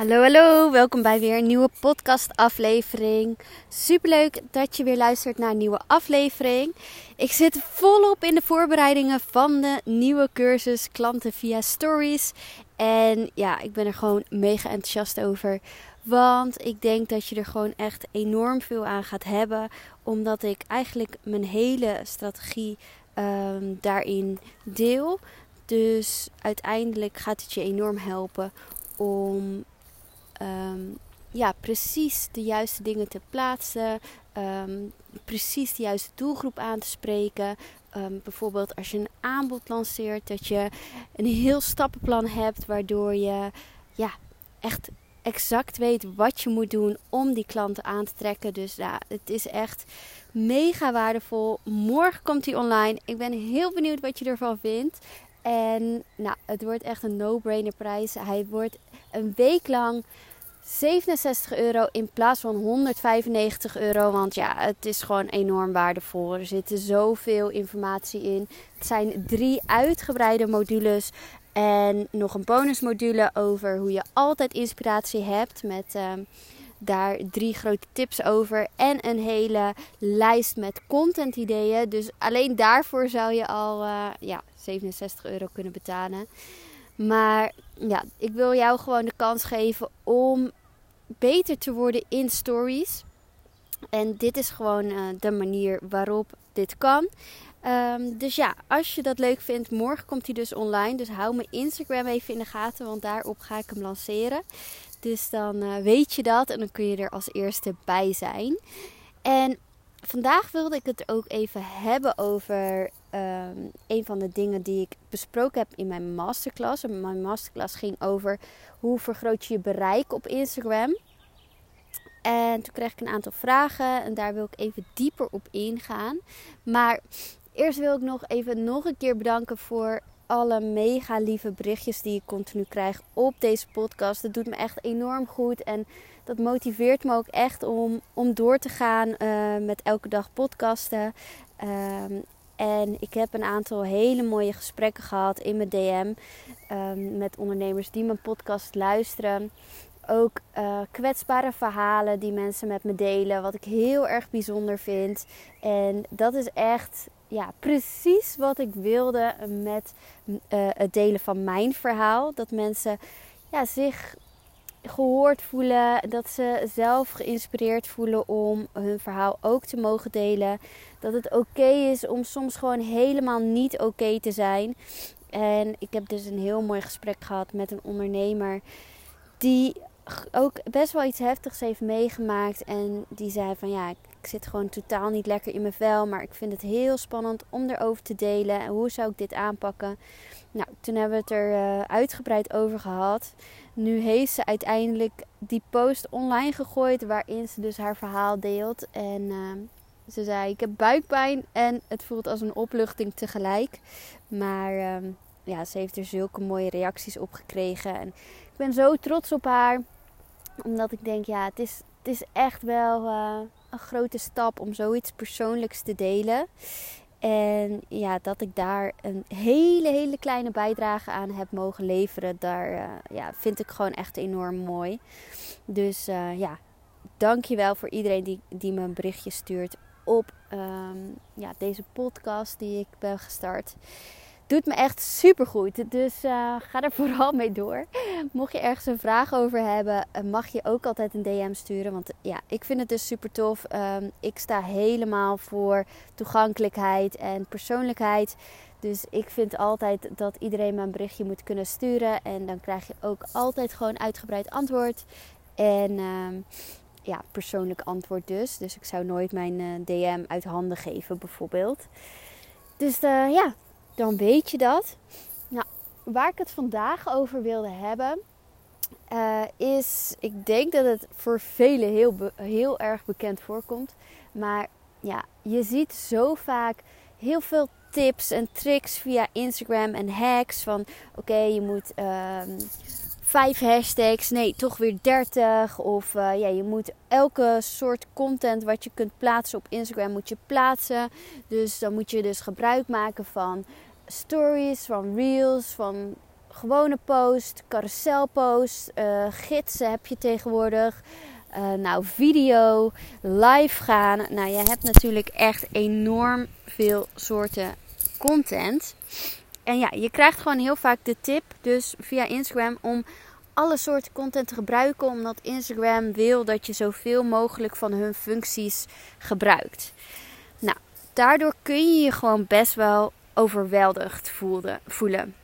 Hallo, hallo. Welkom bij weer een nieuwe podcast-aflevering. Superleuk dat je weer luistert naar een nieuwe aflevering. Ik zit volop in de voorbereidingen van de nieuwe cursus Klanten via Stories. En ja, ik ben er gewoon mega enthousiast over. Want ik denk dat je er gewoon echt enorm veel aan gaat hebben. Omdat ik eigenlijk mijn hele strategie ehm, daarin deel. Dus uiteindelijk gaat het je enorm helpen om Ehm, ja, precies de juiste dingen te plaatsen. Ehm, precies de juiste doelgroep aan te spreken. Ehm, bijvoorbeeld als je een aanbod lanceert, dat je een heel stappenplan hebt, waardoor je ja, echt exact weet wat je moet doen om die klanten aan te trekken. Dus ja, het is echt mega waardevol. Morgen komt hij online. Ik ben heel benieuwd wat je ervan vindt. En nou, het wordt echt een no-brainer prijs. Hij wordt een week lang 67 euro in plaats van 195 euro. Want ja, het is gewoon enorm waardevol. Er zit zoveel informatie in. Het zijn drie uitgebreide modules. En nog een bonusmodule over hoe je altijd inspiratie hebt. Met ehm, daar drie grote tips over. En een hele lijst met content ideeën. Dus alleen daarvoor zou je al uh, ja, 67 euro kunnen betalen. Maar ja, ik wil jou gewoon de kans geven om beter te worden in stories. En dit is gewoon uh, de manier waarop dit kan. Um, dus ja, als je dat leuk vindt, morgen komt hij dus online. Dus hou mijn Instagram even in de gaten, want daarop ga ik hem lanceren. Dus dan uh, weet je dat en dan kun je er als eerste bij zijn. En vandaag wilde ik het ook even hebben over um, een van de dingen die ik besproken heb in mijn masterclass. Mijn masterclass ging over hoe vergroot je je bereik op Instagram. En toen kreeg ik een aantal vragen en daar wil ik even dieper op ingaan. Maar eerst wil ik nog even nog een keer bedanken voor alle mega lieve berichtjes die ik continu krijg op deze podcast. Dat doet me echt enorm goed en dat motiveert me ook echt om, om door te gaan uh, met elke dag podcasten. Um, en ik heb een aantal hele mooie gesprekken gehad in mijn DM um, met ondernemers die mijn podcast luisteren. Ook uh, kwetsbare verhalen die mensen met me delen, wat ik heel erg bijzonder vind. En dat is echt ja, precies wat ik wilde met uh, het delen van mijn verhaal. Dat mensen ja, zich gehoord voelen, dat ze zelf geïnspireerd voelen om hun verhaal ook te mogen delen. Dat het oké is om soms gewoon helemaal niet oké te zijn. En ik heb dus een heel mooi gesprek gehad met een ondernemer die ook best wel iets heftigs heeft meegemaakt. En die zei van ja, ik zit gewoon totaal niet lekker in mijn vel. Maar ik vind het heel spannend om erover te delen. En hoe zou ik dit aanpakken? Nou, toen hebben we het er uh, uitgebreid over gehad. Nu heeft ze uiteindelijk die post online gegooid waarin ze dus haar verhaal deelt. En uh, ze zei: Ik heb buikpijn en het voelt als een opluchting tegelijk. Maar uh, ja, ze heeft er zulke mooie reacties op gekregen. En ik ben zo trots op haar. Omdat ik denk: ja, het is, het is echt wel uh, een grote stap om zoiets persoonlijks te delen. En ja, dat ik daar een hele, hele kleine bijdrage aan heb mogen leveren, daar uh, ja, vind ik gewoon echt enorm mooi. Dus uh, ja, dankjewel voor iedereen die, die me een berichtje stuurt op um, ja, deze podcast die ik ben gestart doet me echt super goed. Dus uh, ga er vooral mee door. Mocht je ergens een vraag over hebben, eh, mag je ook altijd een DM sturen. Want ja, ik vind het dus super tof. Um, ik sta helemaal voor toegankelijkheid en persoonlijkheid. Dus ik vind altijd dat iedereen een berichtje moet kunnen sturen. En dan krijg je ook altijd gewoon uitgebreid antwoord. En um, ja, persoonlijk antwoord dus. Dus ik zou nooit mijn eh, DM uit handen geven, bijvoorbeeld. Dus ja, dan weet je dat. Nou, waar ik het vandaag over wilde hebben, uh, is, ik denk dat het voor velen heel, heel erg bekend voorkomt. Maar ja, je ziet zo vaak heel veel tips en tricks via Instagram en hacks van oké, je moet uh, vijf hashtags, nee, toch weer 30. Of uh, ja, je moet elke soort content wat je kunt plaatsen op Instagram moet je plaatsen. Dus dan moet je dus gebruik maken van stories, van reels, van gewone post, carouselpost, uh, gidsen heb je tegenwoordig. Uh, nou, video, live gaan. Nou, je hebt natuurlijk echt enorm veel soorten content. En ja, je krijgt gewoon heel vaak de tip, dus via Instagram, om alle soorten content te gebruiken. Omdat Instagram wil dat je zoveel mogelijk van hun functies gebruikt. Nou, daardoor kun je je gewoon best wel overweldigd voelen.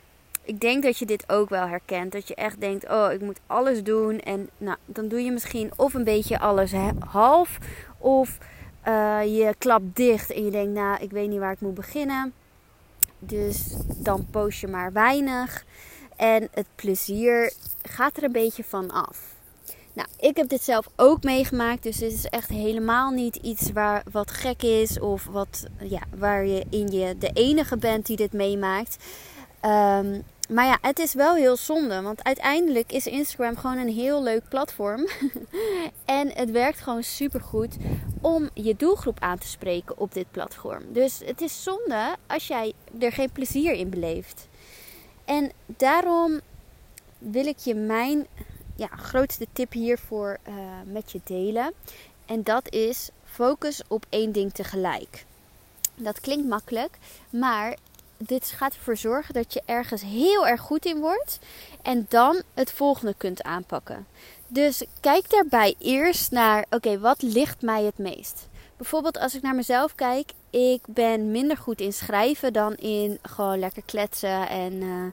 Ik denk dat je dit ook wel herkent. Dat je echt denkt: oh, ik moet alles doen. En nou, dan doe je misschien of een beetje alles half. Of uh, je klapt dicht en je denkt: nou, ik weet niet waar ik moet beginnen. Dus dan post je maar weinig. En het plezier gaat er een beetje van af. Nou, ik heb dit zelf ook meegemaakt. Dus dit is echt helemaal niet iets waar, wat gek is. Of wat, ja, waar je in je de enige bent die dit meemaakt. Um, maar ja, het is wel heel zonde. Want uiteindelijk is Instagram gewoon een heel leuk platform. en het werkt gewoon super goed om je doelgroep aan te spreken op dit platform. Dus het is zonde als jij er geen plezier in beleeft. En daarom wil ik je mijn ja, grootste tip hiervoor uh, met je delen. En dat is focus op één ding tegelijk. Dat klinkt makkelijk, maar dit gaat ervoor zorgen dat je ergens heel erg goed in wordt en dan het volgende kunt aanpakken. Dus kijk daarbij eerst naar, oké, wat ligt mij het meest? Bijvoorbeeld als ik naar mezelf kijk, ik ben minder goed in schrijven dan in gewoon lekker kletsen en uh,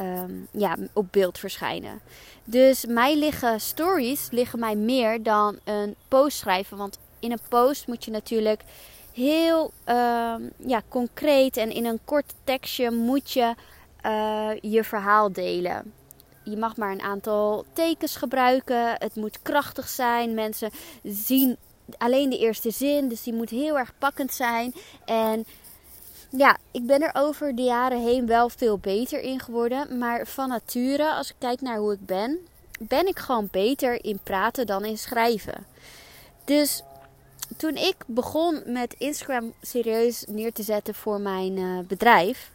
um, ja, op beeld verschijnen. Dus mij liggen stories liggen mij meer dan een post schrijven, want in een post moet je natuurlijk heel uh, ja, concreet en in een kort tekstje moet je uh, je verhaal delen. Je mag maar een aantal tekens gebruiken. Het moet krachtig zijn. Mensen zien alleen de eerste zin, dus die moet heel erg pakkend zijn. En ja, ik ben er over de jaren heen wel veel beter in geworden. Maar van nature, als ik kijk naar hoe ik ben, ben ik gewoon beter in praten dan in schrijven. Dus toen ik begon met Instagram serieus neer te zetten voor mijn uh, bedrijf,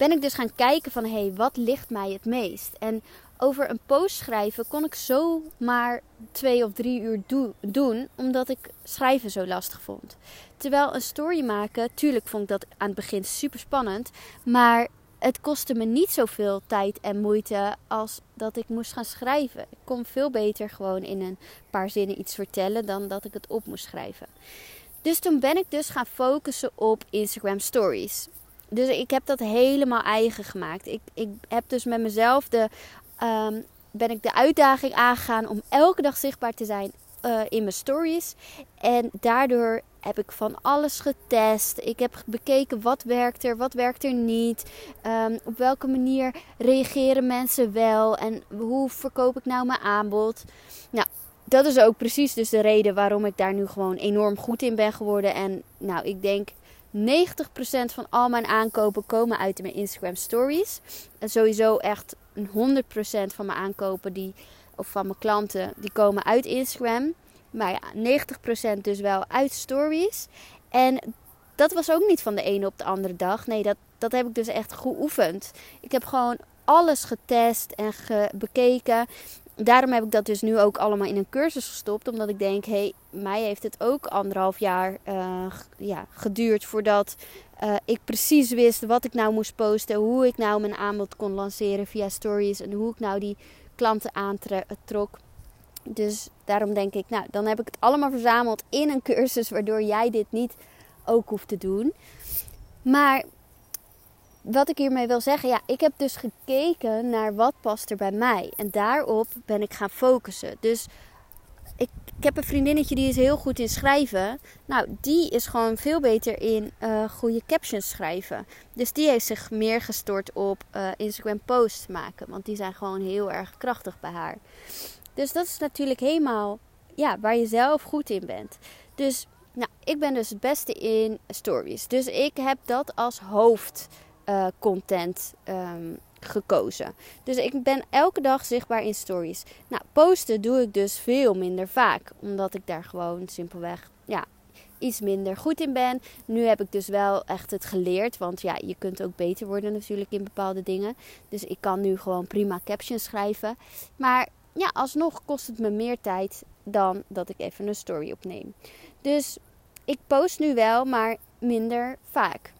ben ik dus gaan kijken van hé, hey, wat ligt mij het meest? En over een post schrijven kon ik zomaar twee of drie uur do doen, omdat ik schrijven zo lastig vond. Terwijl een story maken, tuurlijk vond ik dat aan het begin super spannend, maar het kostte me niet zoveel tijd en moeite als dat ik moest gaan schrijven. Ik kon veel beter gewoon in een paar zinnen iets vertellen dan dat ik het op moest schrijven. Dus toen ben ik dus gaan focussen op Instagram Stories. Dus ik heb dat helemaal eigen gemaakt. Ik, ik heb dus met mezelf de, um, ben ik de uitdaging aangegaan om elke dag zichtbaar te zijn uh, in mijn stories. En daardoor heb ik van alles getest. Ik heb bekeken wat werkt er, wat werkt er niet. Um, op welke manier reageren mensen wel en hoe verkoop ik nou mijn aanbod. Nou, dat is ook precies dus de reden waarom ik daar nu gewoon enorm goed in ben geworden. En nou, ik denk 90% van al mijn aankopen komen uit mijn Instagram stories. En sowieso echt 100% van mijn aankopen die, of van mijn klanten die komen uit Instagram. Maar ja, 90% dus wel uit stories. En dat was ook niet van de ene op de andere dag. Nee, dat, dat heb ik dus echt geoefend. Ik heb gewoon alles getest en bekeken. Daarom heb ik dat dus nu ook allemaal in een cursus gestopt. Omdat ik denk, hé, hey, mij heeft het ook anderhalf jaar uh, ja, geduurd voordat uh, ik precies wist wat ik nou moest posten. Hoe ik nou mijn aanbod kon lanceren via stories. En hoe ik nou die klanten aantrok. Dus daarom denk ik, nou, dan heb ik het allemaal verzameld in een cursus, waardoor jij dit niet ook hoeft te doen. Maar wat ik hiermee wil zeggen, ja, ik heb dus gekeken naar wat past er bij mij. En daarop ben ik gaan focussen. Dus ik, ik heb een vriendinnetje die is heel goed in schrijven. Nou, die is gewoon veel beter in uh, goede captions schrijven. Dus die heeft zich meer gestort op uh, Instagram posts maken. Want die zijn gewoon heel erg krachtig bij haar. Dus dat is natuurlijk helemaal ja, waar je zelf goed in bent. Dus nou, ik ben dus het beste in stories. Dus ik heb dat als hoofdcontent uh, um, gekozen. Dus ik ben elke dag zichtbaar in stories. Nou, posten doe ik dus veel minder vaak. Omdat ik daar gewoon simpelweg, ja, iets minder goed in ben. Nu heb ik dus wel echt het geleerd. Want ja, je kunt ook beter worden natuurlijk in bepaalde dingen. Dus ik kan nu gewoon prima captions schrijven. Maar ja, alsnog kost het me meer tijd dan dat ik even een story opneem. Dus ik post nu wel, maar minder vaak.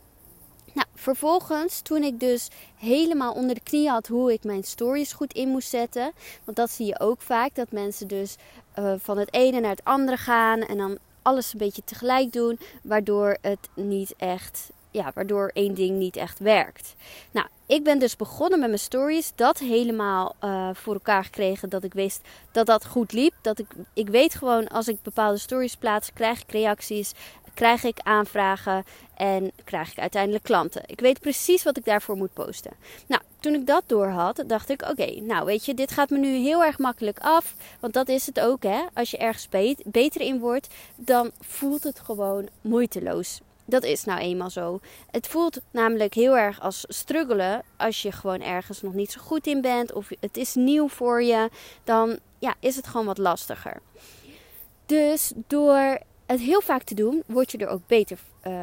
Nou, vervolgens, toen ik dus helemaal onder de knie had hoe ik mijn stories goed in moest zetten. Want dat zie je ook vaak, dat mensen dus uh, van het ene naar het andere gaan en dan alles een beetje tegelijk doen, waardoor het niet echt, ja, waardoor één ding niet echt werkt. Nou, ik ben dus begonnen met mijn stories, dat helemaal uh, voor elkaar gekregen, dat ik wist dat dat goed liep. Dat ik, ik weet gewoon, als ik bepaalde stories plaats, krijg ik reacties, krijg ik aanvragen en krijg ik uiteindelijk klanten. Ik weet precies wat ik daarvoor moet posten. Nou, toen ik dat door had, dacht ik: oké, nou weet je, dit gaat me nu heel erg makkelijk af. Want dat is het ook, hè. Als je ergens beter in wordt, dan voelt het gewoon moeiteloos. Dat is nou eenmaal zo. Het voelt namelijk heel erg als struggelen als je gewoon ergens nog niet zo goed in bent of het is nieuw voor je, dan ja, is het gewoon wat lastiger. Dus door het heel vaak te doen, word je er ook beter, uh,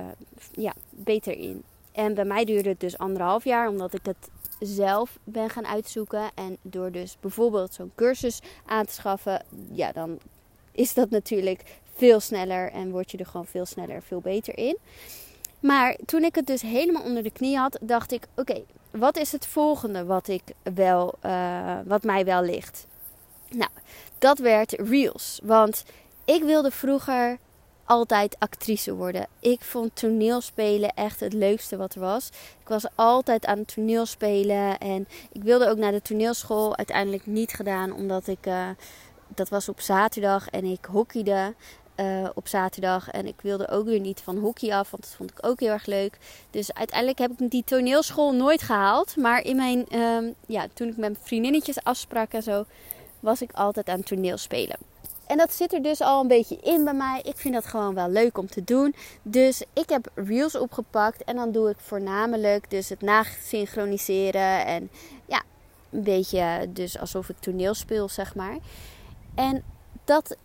ja, beter in. En bij mij duurde het dus anderhalf jaar, omdat ik het zelf ben gaan uitzoeken. En door dus bijvoorbeeld zo'n cursus aan te schaffen, ja, dan is dat natuurlijk veel sneller en word je er gewoon veel sneller, veel beter in. Maar toen ik het dus helemaal onder de knie had, dacht ik: oké, wat is het volgende wat, ik wel, uh, wat mij wel ligt? Nou, dat werd Reels. Want ik wilde vroeger altijd actrice worden. Ik vond toneelspelen echt het leukste wat er was. Ik was altijd aan het toneelspelen en ik wilde ook naar de toneelschool. Uiteindelijk niet gedaan omdat ik, uh, dat was op zaterdag en ik hockeyde. Uh, op zaterdag. En ik wilde ook weer niet van hockey af, want dat vond ik ook heel erg leuk. Dus uiteindelijk heb ik die toneelschool nooit gehaald. Maar in mijn, uh, ja, toen ik met vriendinnetjes afsprak en zo, was ik altijd aan toneelspelen. En dat zit er dus al een beetje in bij mij. Ik vind dat gewoon wel leuk om te doen. Dus ik heb reels opgepakt. En dan doe ik voornamelijk dus het nasynchroniseren. En ja, een beetje dus alsof ik toneel speel, zeg maar. En dat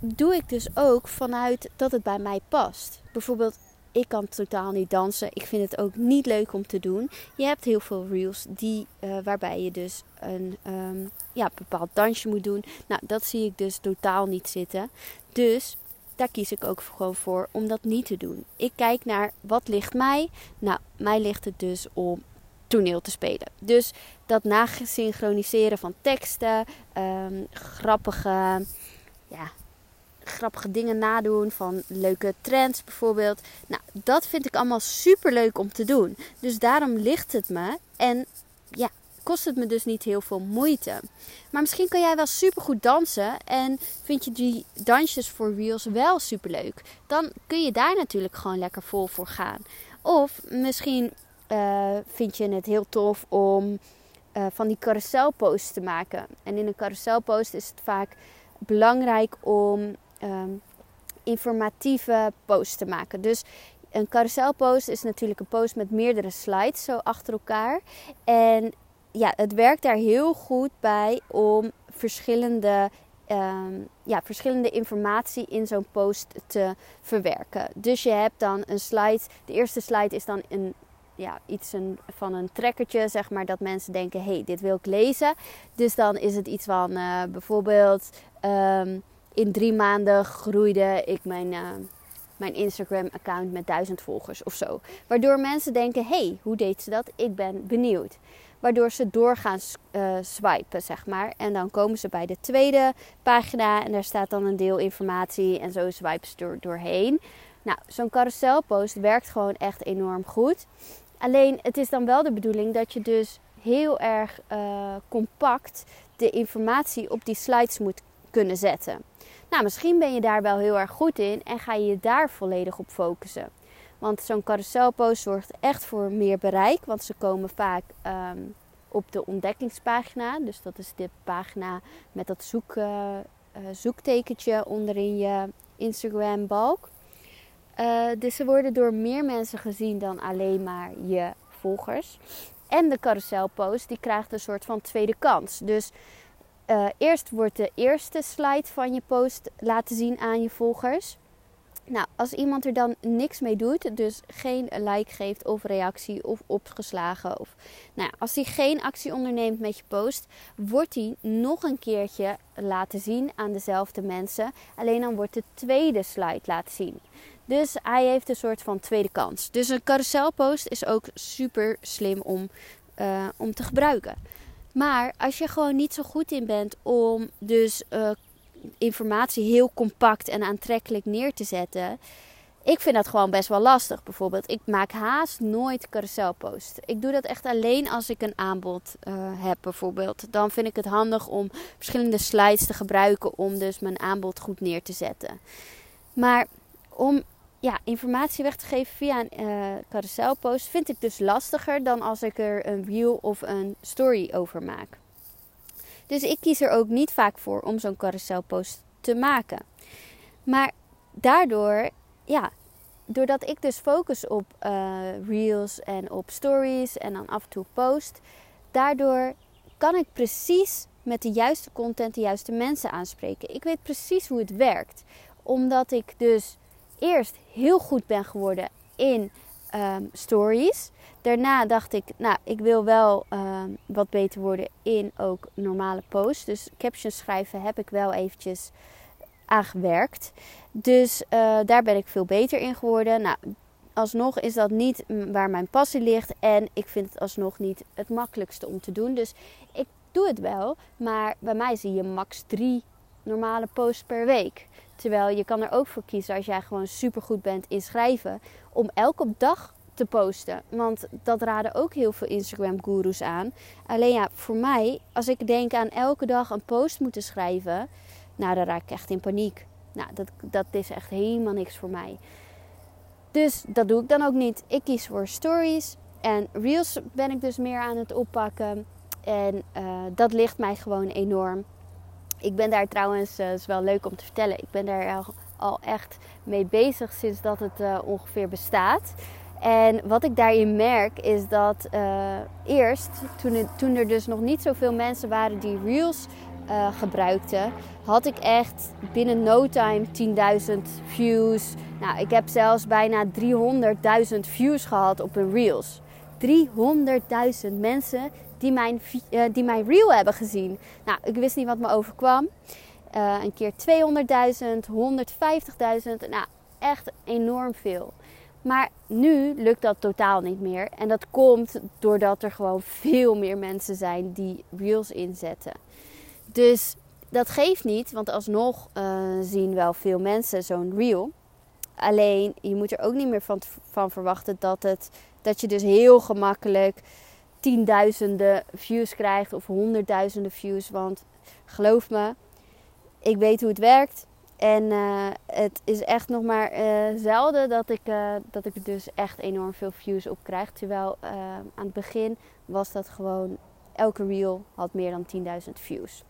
doe ik dus ook vanuit dat het bij mij past. Bijvoorbeeld ik kan totaal niet dansen. Ik vind het ook niet leuk om te doen. Je hebt heel veel reels die, uh, waarbij je dus een um, ja, bepaald dansje moet doen. Nou, dat zie ik dus totaal niet zitten. Dus daar kies ik ook gewoon voor om dat niet te doen. Ik kijk naar wat ligt mij. Nou, mij ligt het dus om toneel te spelen. Dus dat nagesynchroniseren van teksten, um, grappige ja, grappige dingen nadoen. Van leuke trends bijvoorbeeld. Nou, dat vind ik allemaal super leuk om te doen. Dus daarom ligt het me. En ja, kost het me dus niet heel veel moeite. Maar misschien kan jij wel super goed dansen. En vind je die dansjes voor Reels wel super leuk. Dan kun je daar natuurlijk gewoon lekker vol voor gaan. Of misschien uh, vind je het heel tof om uh, van die carouselposts te maken. En in een carouselpost is het vaak belangrijk om um, informatieve post te maken. Dus een carouselpost is natuurlijk een post met meerdere slides zo achter elkaar. En ja, het werkt daar heel goed bij om verschillende, um, ja, verschillende informatie in zo'n post te verwerken. Dus je hebt dan een slide. De eerste slide is dan een, ja, iets een, van een trekkertje, zeg maar, dat mensen denken: hey, dit wil ik lezen. Dus dan is het iets van uh, bijvoorbeeld. Um, in drie maanden groeide ik mijn, uh, mijn Instagram-account met duizend volgers of zo. Waardoor mensen denken: hey, hoe deed ze dat? Ik ben benieuwd. Waardoor ze doorgaan uh, swipen, zeg maar. En dan komen ze bij de tweede pagina en daar staat dan een deel informatie en zo swipen ze door, doorheen. Nou, zo'n carouselpost werkt gewoon echt enorm goed. Alleen het is dan wel de bedoeling dat je dus heel erg uh, compact de informatie op die slides moet kunnen zetten. Nou, misschien ben je daar wel heel erg goed in en ga je je daar volledig op focussen. Want zo'n carouselpost zorgt echt voor meer bereik, want ze komen vaak ehm, op de ontdekkingspagina. Dus dat is de pagina met dat zoek, uh, zoektekentje onderin je Instagram balk. Uh, dus ze worden door meer mensen gezien dan alleen maar je volgers. En de carouselpost die krijgt een soort van tweede kans. Dus uh, eerst wordt de eerste slide van je post laten zien aan je volgers. Nou, als iemand er dan niks mee doet, dus geen like geeft of reactie of opgeslagen, of nou als hij geen actie onderneemt met je post, wordt hij nog een keertje laten zien aan dezelfde mensen. Alleen dan wordt de tweede slide laten zien. Dus hij heeft een soort van tweede kans. Dus een carouselpost is ook super slim om, uh, om te gebruiken. Maar als je gewoon niet zo goed in bent om dus uh, informatie heel compact en aantrekkelijk neer te zetten. Ik vind dat gewoon best wel lastig. Bijvoorbeeld, ik maak haast nooit carouselpost. Ik doe dat echt alleen als ik een aanbod uh, heb, bijvoorbeeld. Dan vind ik het handig om verschillende slides te gebruiken om dus mijn aanbod goed neer te zetten. Maar om ja, informatie weg te geven via een uh, carouselpost vind ik dus lastiger dan als ik er een reel of een story over maak. Dus ik kies er ook niet vaak voor om zo'n carouselpost te maken. Maar daardoor, ja, doordat ik dus focus op uh, reels en op stories en dan af en toe post, daardoor kan ik precies met de juiste content de juiste mensen aanspreken. Ik weet precies hoe het werkt, omdat ik dus eerst heel goed ben geworden in um, stories. Daarna dacht ik, nou, ik wil wel um, wat beter worden in ook normale posts. Dus captions schrijven heb ik wel eventjes aangewerkt. Dus uh, daar ben ik veel beter in geworden. Nou, alsnog is dat niet waar mijn passie ligt. En ik vind het alsnog niet het makkelijkste om te doen. Dus ik doe het wel. Maar bij mij zie je max drie normale posts per week. Terwijl je kan er ook voor kiezen als jij gewoon super goed bent in schrijven. Om elke dag te posten. Want dat raden ook heel veel Instagram gurus aan. Alleen ja, voor mij, als ik denk aan elke dag een post moeten schrijven. Nou, dan raak ik echt in paniek. Nou, dat, dat is echt helemaal niks voor mij. Dus dat doe ik dan ook niet. Ik kies voor stories. En reels ben ik dus meer aan het oppakken. En uh, dat ligt mij gewoon enorm. Ik ben daar trouwens, uh, is wel leuk om te vertellen, ik ben daar al, echt mee bezig sinds dat het uh, ongeveer bestaat. En wat ik daarin merk is dat uh, eerst, toen, toen, er dus nog niet zoveel mensen waren die Reels gebruikten, had ik echt binnen no time 10.000 views. Nou, ik heb zelfs bijna 300.000 views gehad op een Reels. 300.000 mensen die mijn, uh, die mijn reel hebben gezien. Nou, ik wist niet wat me overkwam. Uh, een keer 200.000, 150.000. Nou, echt enorm veel. Maar nu lukt dat totaal niet meer. En dat komt doordat er gewoon veel meer mensen zijn die reels inzetten. Dus dat geeft niet, want alsnog uh, zien wel veel mensen zo'n reel. Alleen je moet er ook niet meer van, van verwachten dat, het, dat je dus heel gemakkelijk tienduizenden views krijgt of honderdduizenden views. Want geloof me, ik weet hoe het werkt. En uh, het is echt nog maar uh, zelden dat ik, uh, dat ik dus echt enorm veel views op krijg. Terwijl aan het begin was dat gewoon, elke reel had meer dan 10.000 views.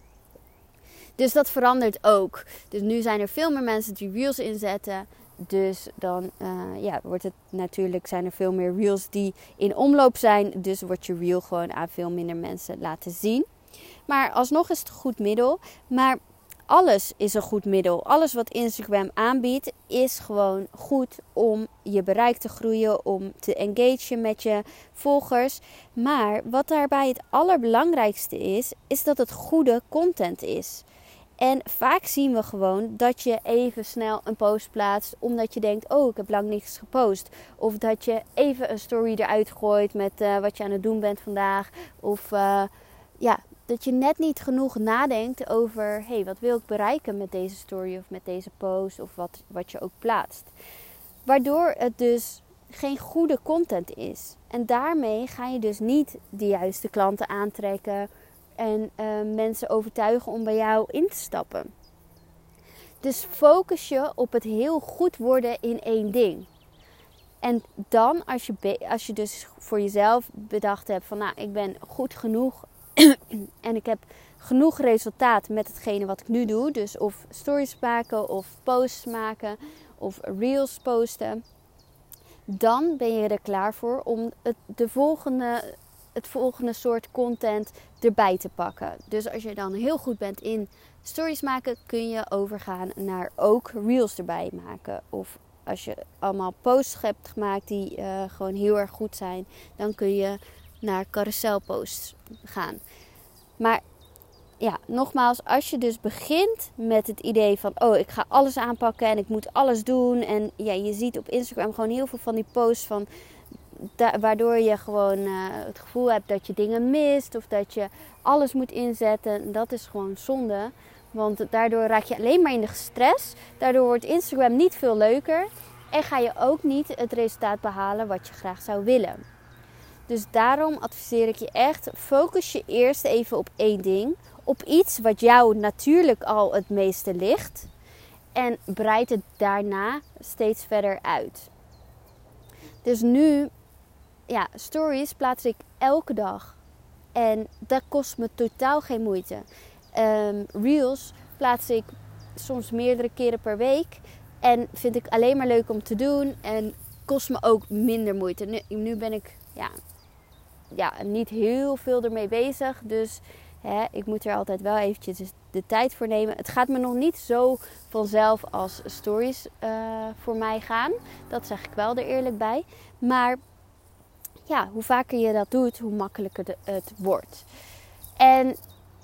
Dus dat verandert ook. Dus nu zijn er veel meer mensen die reels inzetten. Dus dan uh, ja, wordt het natuurlijk, zijn er veel meer reels die in omloop zijn. Dus wordt je reel gewoon aan veel minder mensen laten zien. Maar alsnog is het een goed middel. Maar alles is een goed middel. Alles wat Instagram aanbiedt is gewoon goed om je bereik te groeien, om te engagen met je volgers. Maar wat daarbij het allerbelangrijkste is, is dat het goede content is. En vaak zien we gewoon dat je even snel een post plaatst omdat je denkt: Oh, ik heb lang niks gepost. Of dat je even een story eruit gooit met uh, wat je aan het doen bent vandaag. Of uh, ja, dat je net niet genoeg nadenkt over: Hey, wat wil ik bereiken met deze story of met deze post of wat, wat je ook plaatst. Waardoor het dus geen goede content is. En daarmee ga je dus niet de juiste klanten aantrekken en uh, mensen overtuigen om bij jou in te stappen. Dus focus je op het heel goed worden in één ding. En dan, als je, als je dus voor jezelf bedacht hebt van, nou, ik ben goed genoeg en ik heb genoeg resultaat met hetgene wat ik nu doe, dus of stories maken of posts maken of reels posten, dan ben je er klaar voor om het, de volgende het volgende soort content erbij te pakken. Dus als je dan heel goed bent in stories maken, kun je overgaan naar ook reels erbij maken. Of als je allemaal posts hebt gemaakt die uh, gewoon heel erg goed zijn, dan kun je naar carouselposts gaan. Maar ja, nogmaals, als je dus begint met het idee van, oh, ik ga alles aanpakken en ik moet alles doen. En ja, je ziet op Instagram gewoon heel veel van die posts van, waardoor je gewoon uh, het gevoel hebt dat je dingen mist of dat je alles moet inzetten. Dat is gewoon zonde. Want daardoor raak je alleen maar in de stress. Daardoor wordt Instagram niet veel leuker. En ga je ook niet het resultaat behalen wat je graag zou willen. Dus daarom adviseer ik je echt: focus je eerst even op één ding. Op iets wat jou natuurlijk al het meeste ligt. En breid het daarna steeds verder uit. Dus nu, ja, stories plaats ik elke dag. En dat kost me totaal geen moeite. Um, reels plaats ik soms meerdere keren per week. En vind ik alleen maar leuk om te doen. En kost me ook minder moeite. Nu, ben ik ja, ja, niet heel veel ermee bezig. Dus hè, ik moet er altijd wel eventjes de tijd voor nemen. Het gaat me nog niet zo vanzelf als stories uh, voor mij gaan. Dat zeg ik wel er eerlijk bij. Maar ja, hoe vaker je dat doet, hoe makkelijker het wordt. En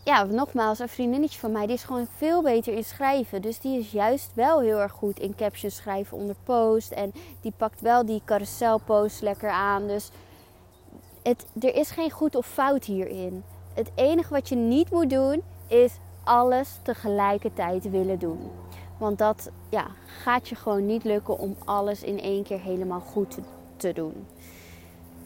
ja, nogmaals, een vriendinnetje van mij die is gewoon veel beter in schrijven. Dus die is juist wel heel erg goed in captions schrijven onder post. En die pakt wel die carouselpost lekker aan. Dus het, er is geen goed of fout hierin. Het enige wat je niet moet doen is alles tegelijkertijd willen doen. Want dat ja, gaat je gewoon niet lukken om alles in één keer helemaal goed te doen.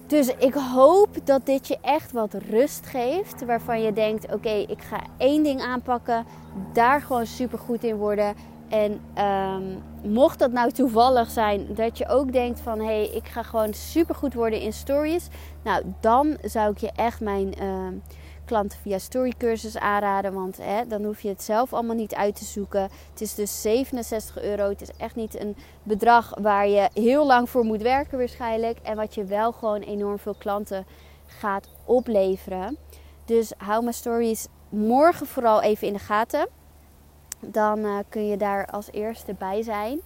Dus ik hoop dat dit je echt wat rust geeft. Waarvan je denkt: oké, ik ga één ding aanpakken. Daar gewoon super goed in worden. En um, mocht dat nou toevallig zijn dat je ook denkt van hé, hey, ik ga gewoon super goed worden in stories. Nou, dan zou ik je echt mijn uh, klanten via storycursus aanraden. Want hè, dan hoef je het zelf allemaal niet uit te zoeken. Het is dus 67 euro. Het is echt niet een bedrag waar je heel lang voor moet werken waarschijnlijk. En wat je wel gewoon enorm veel klanten gaat opleveren. Dus hou mijn stories morgen vooral even in de gaten. Dan uh, kun je daar als eerste bij zijn.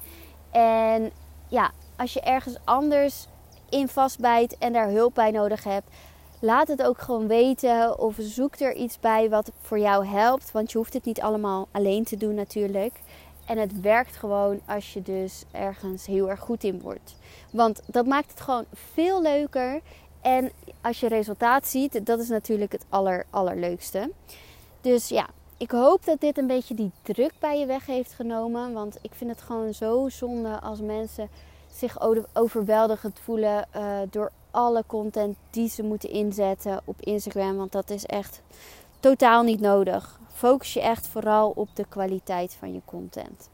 En ja, als je ergens anders in vastbijt en daar hulp bij nodig hebt, laat het ook gewoon weten of zoek er iets bij wat voor jou helpt. Want je hoeft het niet allemaal alleen te doen natuurlijk. En het werkt gewoon als je dus ergens heel erg goed in wordt. Want dat maakt het gewoon veel leuker. En als je resultaat ziet, dat is natuurlijk het aller, allerleukste. Dus ja, ik hoop dat dit een beetje die druk bij je weg heeft genomen. Want ik vind het gewoon zo zonde als mensen zich overweldigend voelen uh, door alle content die ze moeten inzetten op Instagram. Want dat is echt totaal niet nodig. Focus je echt vooral op de kwaliteit van je content.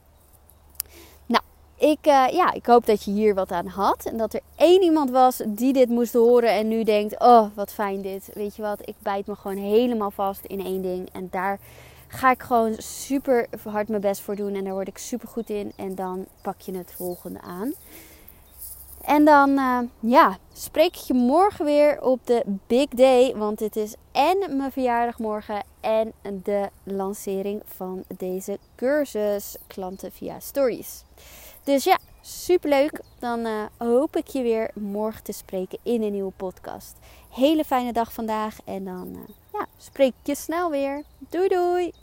Nou, ik, uh, ja, ik hoop dat je hier wat aan had. En dat er één iemand was die dit moest horen en nu denkt: Oh, wat fijn dit. Weet je wat, ik bijt me gewoon helemaal vast in één ding. En daar ga ik gewoon super hard mijn best voor doen. En daar word ik super goed in. En dan pak je het volgende aan. En dan uh, ja, spreek ik je morgen weer op de big day. Want dit is en mijn verjaardag morgen en de lancering van deze cursus klanten via stories. Dus ja, super leuk. Dan uh, hoop ik je weer morgen te spreken in een nieuwe podcast. Hele fijne dag vandaag en dan uh, ja, spreek ik je snel weer. Doei doei!